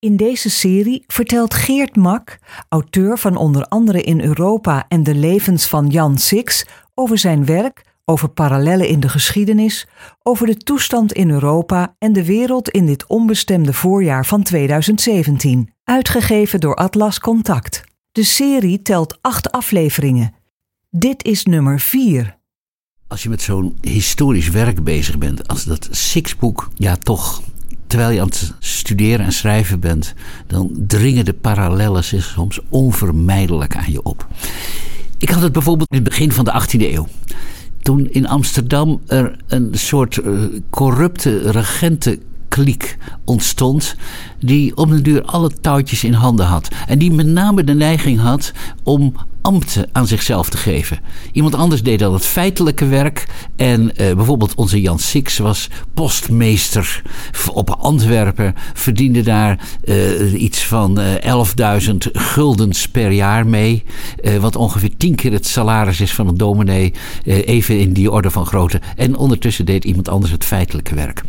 In deze serie vertelt Geert Mak, auteur van onder andere In Europa en de levens van Jan Six, over zijn werk, over parallellen in de geschiedenis, over de toestand in Europa en de wereld in dit onbestemde voorjaar van 2017, uitgegeven door Atlas Contact. De serie telt acht afleveringen. Dit is nummer 4. Als je met zo'n historisch werk bezig bent, als dat Six-boek, ja toch terwijl je aan het studeren en schrijven bent, dan dringen de parallellen zich soms onvermijdelijk aan je op. Ik had het bijvoorbeeld in het begin van de 18e eeuw. Toen in Amsterdam er een soort uh, corrupte regentenkliek ontstond. Die op den duur alle touwtjes in handen had. En die met name de neiging had om ambten aan zichzelf te geven. Iemand anders deed dan het feitelijke werk. En uh, bijvoorbeeld onze Jan Six was postmeester op Antwerpen. Verdiende daar uh, iets van uh, 11.000 guldens per jaar mee. wat ongeveer tien keer het salaris is van een dominee. even in die orde van grootte. En ondertussen deed iemand anders het feitelijke werk.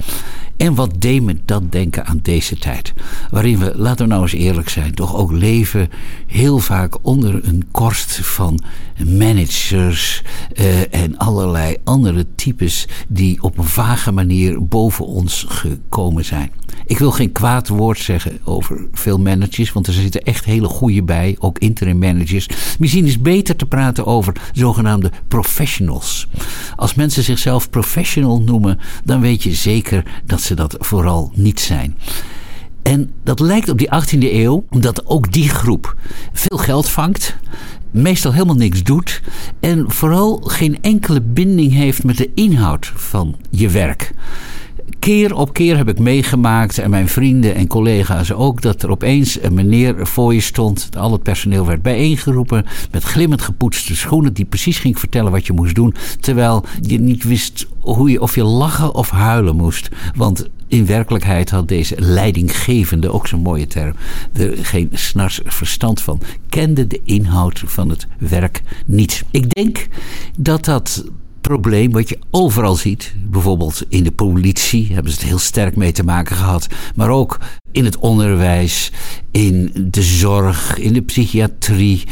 En wat deed dat denken aan deze tijd? Waarin we, laten we nou eens eerlijk zijn, toch ook leven heel vaak onder een korst van managers uh, en allerlei andere types die op een vage manier boven ons gekomen zijn. Ik wil geen kwaad woord zeggen over veel managers, want er zitten echt hele goede bij, ook interim managers. Misschien is beter te praten over zogenaamde professionals. Als mensen zichzelf professional noemen, dan weet je zeker dat ze dat vooral niet zijn. En dat lijkt op die 18e eeuw, omdat ook die groep veel geld vangt, meestal helemaal niks doet en vooral geen enkele binding heeft met de inhoud van je werk keer op keer heb ik meegemaakt, en mijn vrienden en collega's ook, dat er opeens een meneer voor je stond. Al het personeel werd bijeengeroepen met glimmend gepoetste schoenen, die precies ging vertellen wat je moest doen. Terwijl je niet wist hoe je, of je lachen of huilen moest. Want in werkelijkheid had deze leidinggevende, ook zo'n mooie term, er geen snars verstand van. Kende de inhoud van het werk niet. Ik denk dat dat probleem wat je overal ziet. Bijvoorbeeld in de politie hebben ze het heel sterk mee te maken gehad. Maar ook in het onderwijs, in de zorg, in de psychiatrie.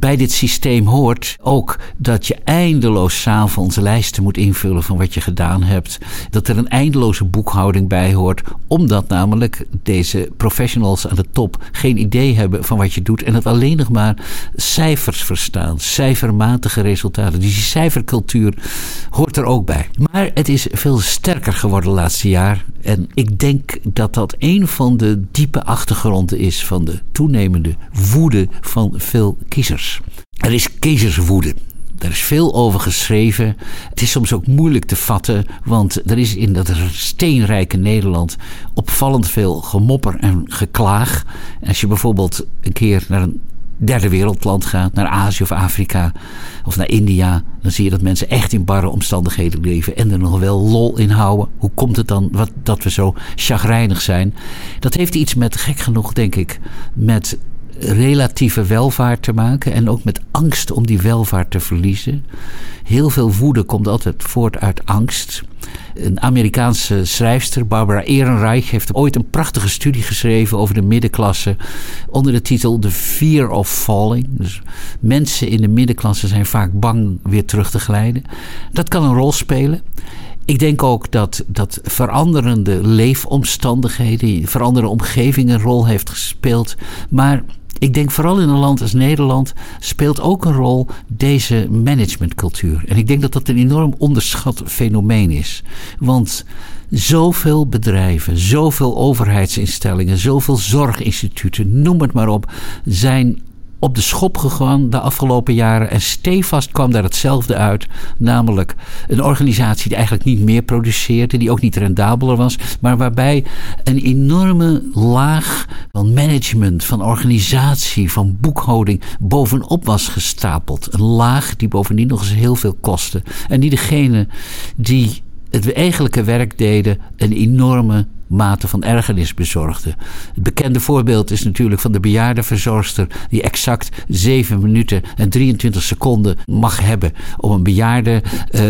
Bij dit systeem hoort ook dat je eindeloos s'avonds lijsten moet invullen van wat je gedaan hebt. Dat er een eindeloze boekhouding bij hoort, omdat namelijk deze professionals aan de top geen idee hebben van wat je doet en het alleen nog maar cijfers verstaan, cijfermatige resultaten. Dus die cijfercultuur hoort er ook bij. Maar het is veel sterker geworden de laatste jaar. En ik denk dat dat een van de diepe achtergronden is van de toenemende woede van veel kiezers. Er is kiezerswoede. Er is veel over geschreven. Het is soms ook moeilijk te vatten, want er is in dat steenrijke Nederland opvallend veel gemopper en geklaag. Als je bijvoorbeeld een keer naar een derde wereldland gaat, naar Azië of Afrika of naar India, dan zie je dat mensen echt in barre omstandigheden leven en er nog wel lol in houden. Hoe komt het dan wat, dat we zo chagrijnig zijn? Dat heeft iets met, gek genoeg denk ik, met relatieve welvaart te maken en ook met angst om die welvaart te verliezen. Heel veel woede komt altijd voort uit angst. Een Amerikaanse schrijfster, Barbara Ehrenreich, heeft ooit een prachtige studie geschreven over de middenklasse onder de titel The Fear of Falling. Dus mensen in de middenklasse zijn vaak bang weer terug te glijden. Dat kan een rol spelen. Ik denk ook dat, dat veranderende leefomstandigheden, veranderende omgeving een rol heeft gespeeld. Maar ik denk vooral in een land als Nederland speelt ook een rol deze managementcultuur. En ik denk dat dat een enorm onderschat fenomeen is. Want zoveel bedrijven, zoveel overheidsinstellingen, zoveel zorginstituten, noem het maar op, zijn op de schop gegaan de afgelopen jaren. En stevast kwam daar hetzelfde uit. Namelijk een organisatie die eigenlijk niet meer produceerde. Die ook niet rendabeler was. Maar waarbij een enorme laag van management, van organisatie, van boekhouding bovenop was gestapeld. Een laag die bovendien nog eens heel veel kostte. En die degene die het eigenlijke werk deden een enorme mate van ergernis bezorgde. Het bekende voorbeeld is natuurlijk van de bejaardenverzorgster die exact 7 minuten en 23 seconden mag hebben om een bejaarde uh,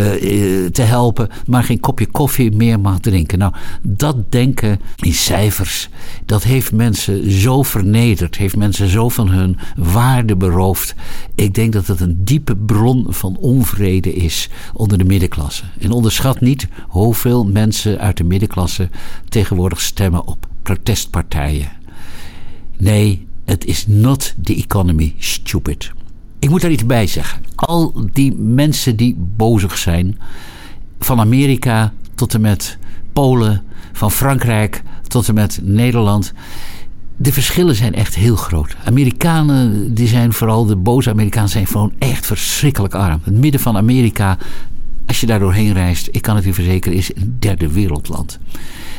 te helpen, maar geen kopje koffie meer mag drinken. Nou, dat denken in cijfers, dat heeft mensen zo vernederd, heeft mensen zo van hun waarde beroofd. Ik denk dat het een diepe bron van onvrede is onder de middenklasse. En onderschat niet hoeveel mensen uit de middenklasse tegenwoordig stemmen op protestpartijen. Nee, het is not the economy, stupid. Ik moet daar iets bij zeggen. Al die mensen die bozig zijn, van Amerika tot en met Polen, van Frankrijk tot en met Nederland. De verschillen zijn echt heel groot. Amerikanen, die zijn vooral de boze Amerikanen, zijn gewoon echt verschrikkelijk arm. Het midden van Amerika, als je daar doorheen reist, ik kan het u verzekeren, is een derde wereldland.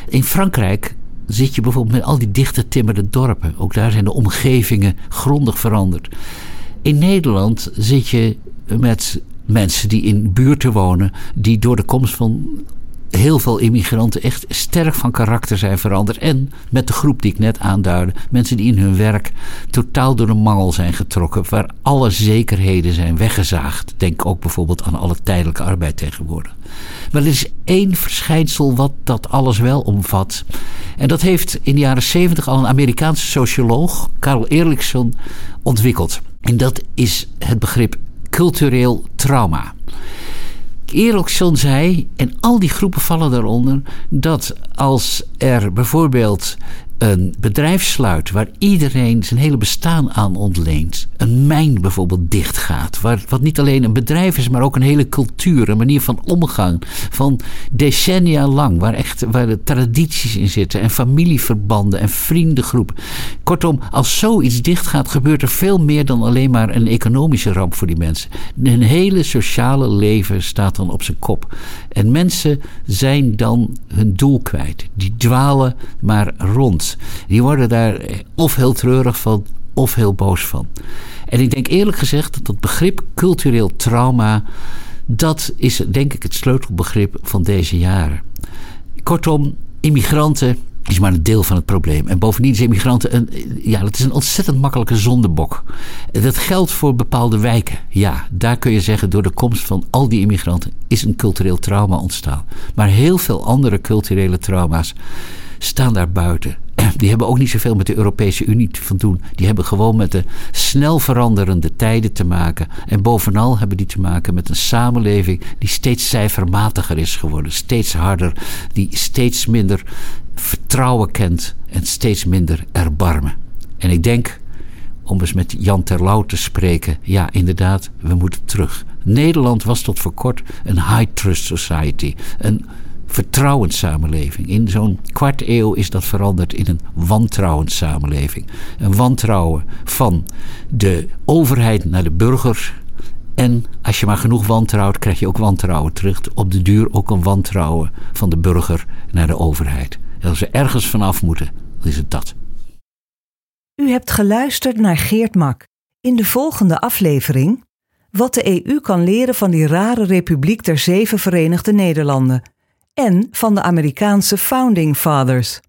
In Frankrijk zit je bijvoorbeeld met al die dichte timmerde dorpen. Ook daar zijn de omgevingen grondig veranderd. In Nederland zit je met mensen die in buurten wonen, die door de komst van heel veel immigranten echt sterk van karakter zijn veranderd. En met de groep die ik net aanduidde, mensen die in hun werk totaal door de mangel zijn getrokken, waar alle zekerheden zijn weggezaagd. Denk ook bijvoorbeeld aan alle tijdelijke arbeid tegenwoordig. Maar er is één verschijnsel wat dat alles wel omvat. En dat heeft in de jaren 70 al een Amerikaanse socioloog, Karl Erlichson, ontwikkeld. En dat is het begrip cultureel trauma. Erikson zei, en al die groepen vallen daaronder, dat als er bijvoorbeeld een bedrijf sluit waar iedereen zijn hele bestaan aan ontleent. Een mijn bijvoorbeeld dichtgaat. Wat niet alleen een bedrijf is, maar ook een hele cultuur, een manier van omgang. Van decennia lang, waar echt waar de tradities in zitten. En familieverbanden en vriendengroepen. Kortom, als zoiets dichtgaat, gebeurt er veel meer dan alleen maar een economische ramp voor die mensen. Hun hele sociale leven staat dan op zijn kop. En mensen zijn dan hun doel kwijt. Die dwalen maar rond. Die worden daar of heel treurig van of heel boos van. En ik denk eerlijk gezegd dat dat begrip cultureel trauma. dat is denk ik het sleutelbegrip van deze jaren. Kortom, immigranten is maar een deel van het probleem. En bovendien is immigranten een, ja, dat is een ontzettend makkelijke zondebok. Dat geldt voor bepaalde wijken. Ja, daar kun je zeggen, door de komst van al die immigranten is een cultureel trauma ontstaan. Maar heel veel andere culturele trauma's staan daar buiten. Die hebben ook niet zoveel met de Europese Unie te doen. Die hebben gewoon met de snel veranderende tijden te maken. En bovenal hebben die te maken met een samenleving die steeds cijfermatiger is geworden. Steeds harder, die steeds minder vertrouwen kent en steeds minder erbarmen. En ik denk, om eens met Jan Terlouw te spreken, ja, inderdaad, we moeten terug. Nederland was tot voor kort een high trust society. Een vertrouwenssamenleving. In zo'n kwart eeuw is dat veranderd in een wantrouwenssamenleving. Een wantrouwen van de overheid naar de burger. En als je maar genoeg wantrouwt, krijg je ook wantrouwen terug. Op de duur ook een wantrouwen van de burger naar de overheid. En als we ergens vanaf moeten, dan is het dat. U hebt geluisterd naar Geert Mak. In de volgende aflevering wat de EU kan leren van die rare Republiek der Zeven Verenigde Nederlanden en van de Amerikaanse Founding Fathers.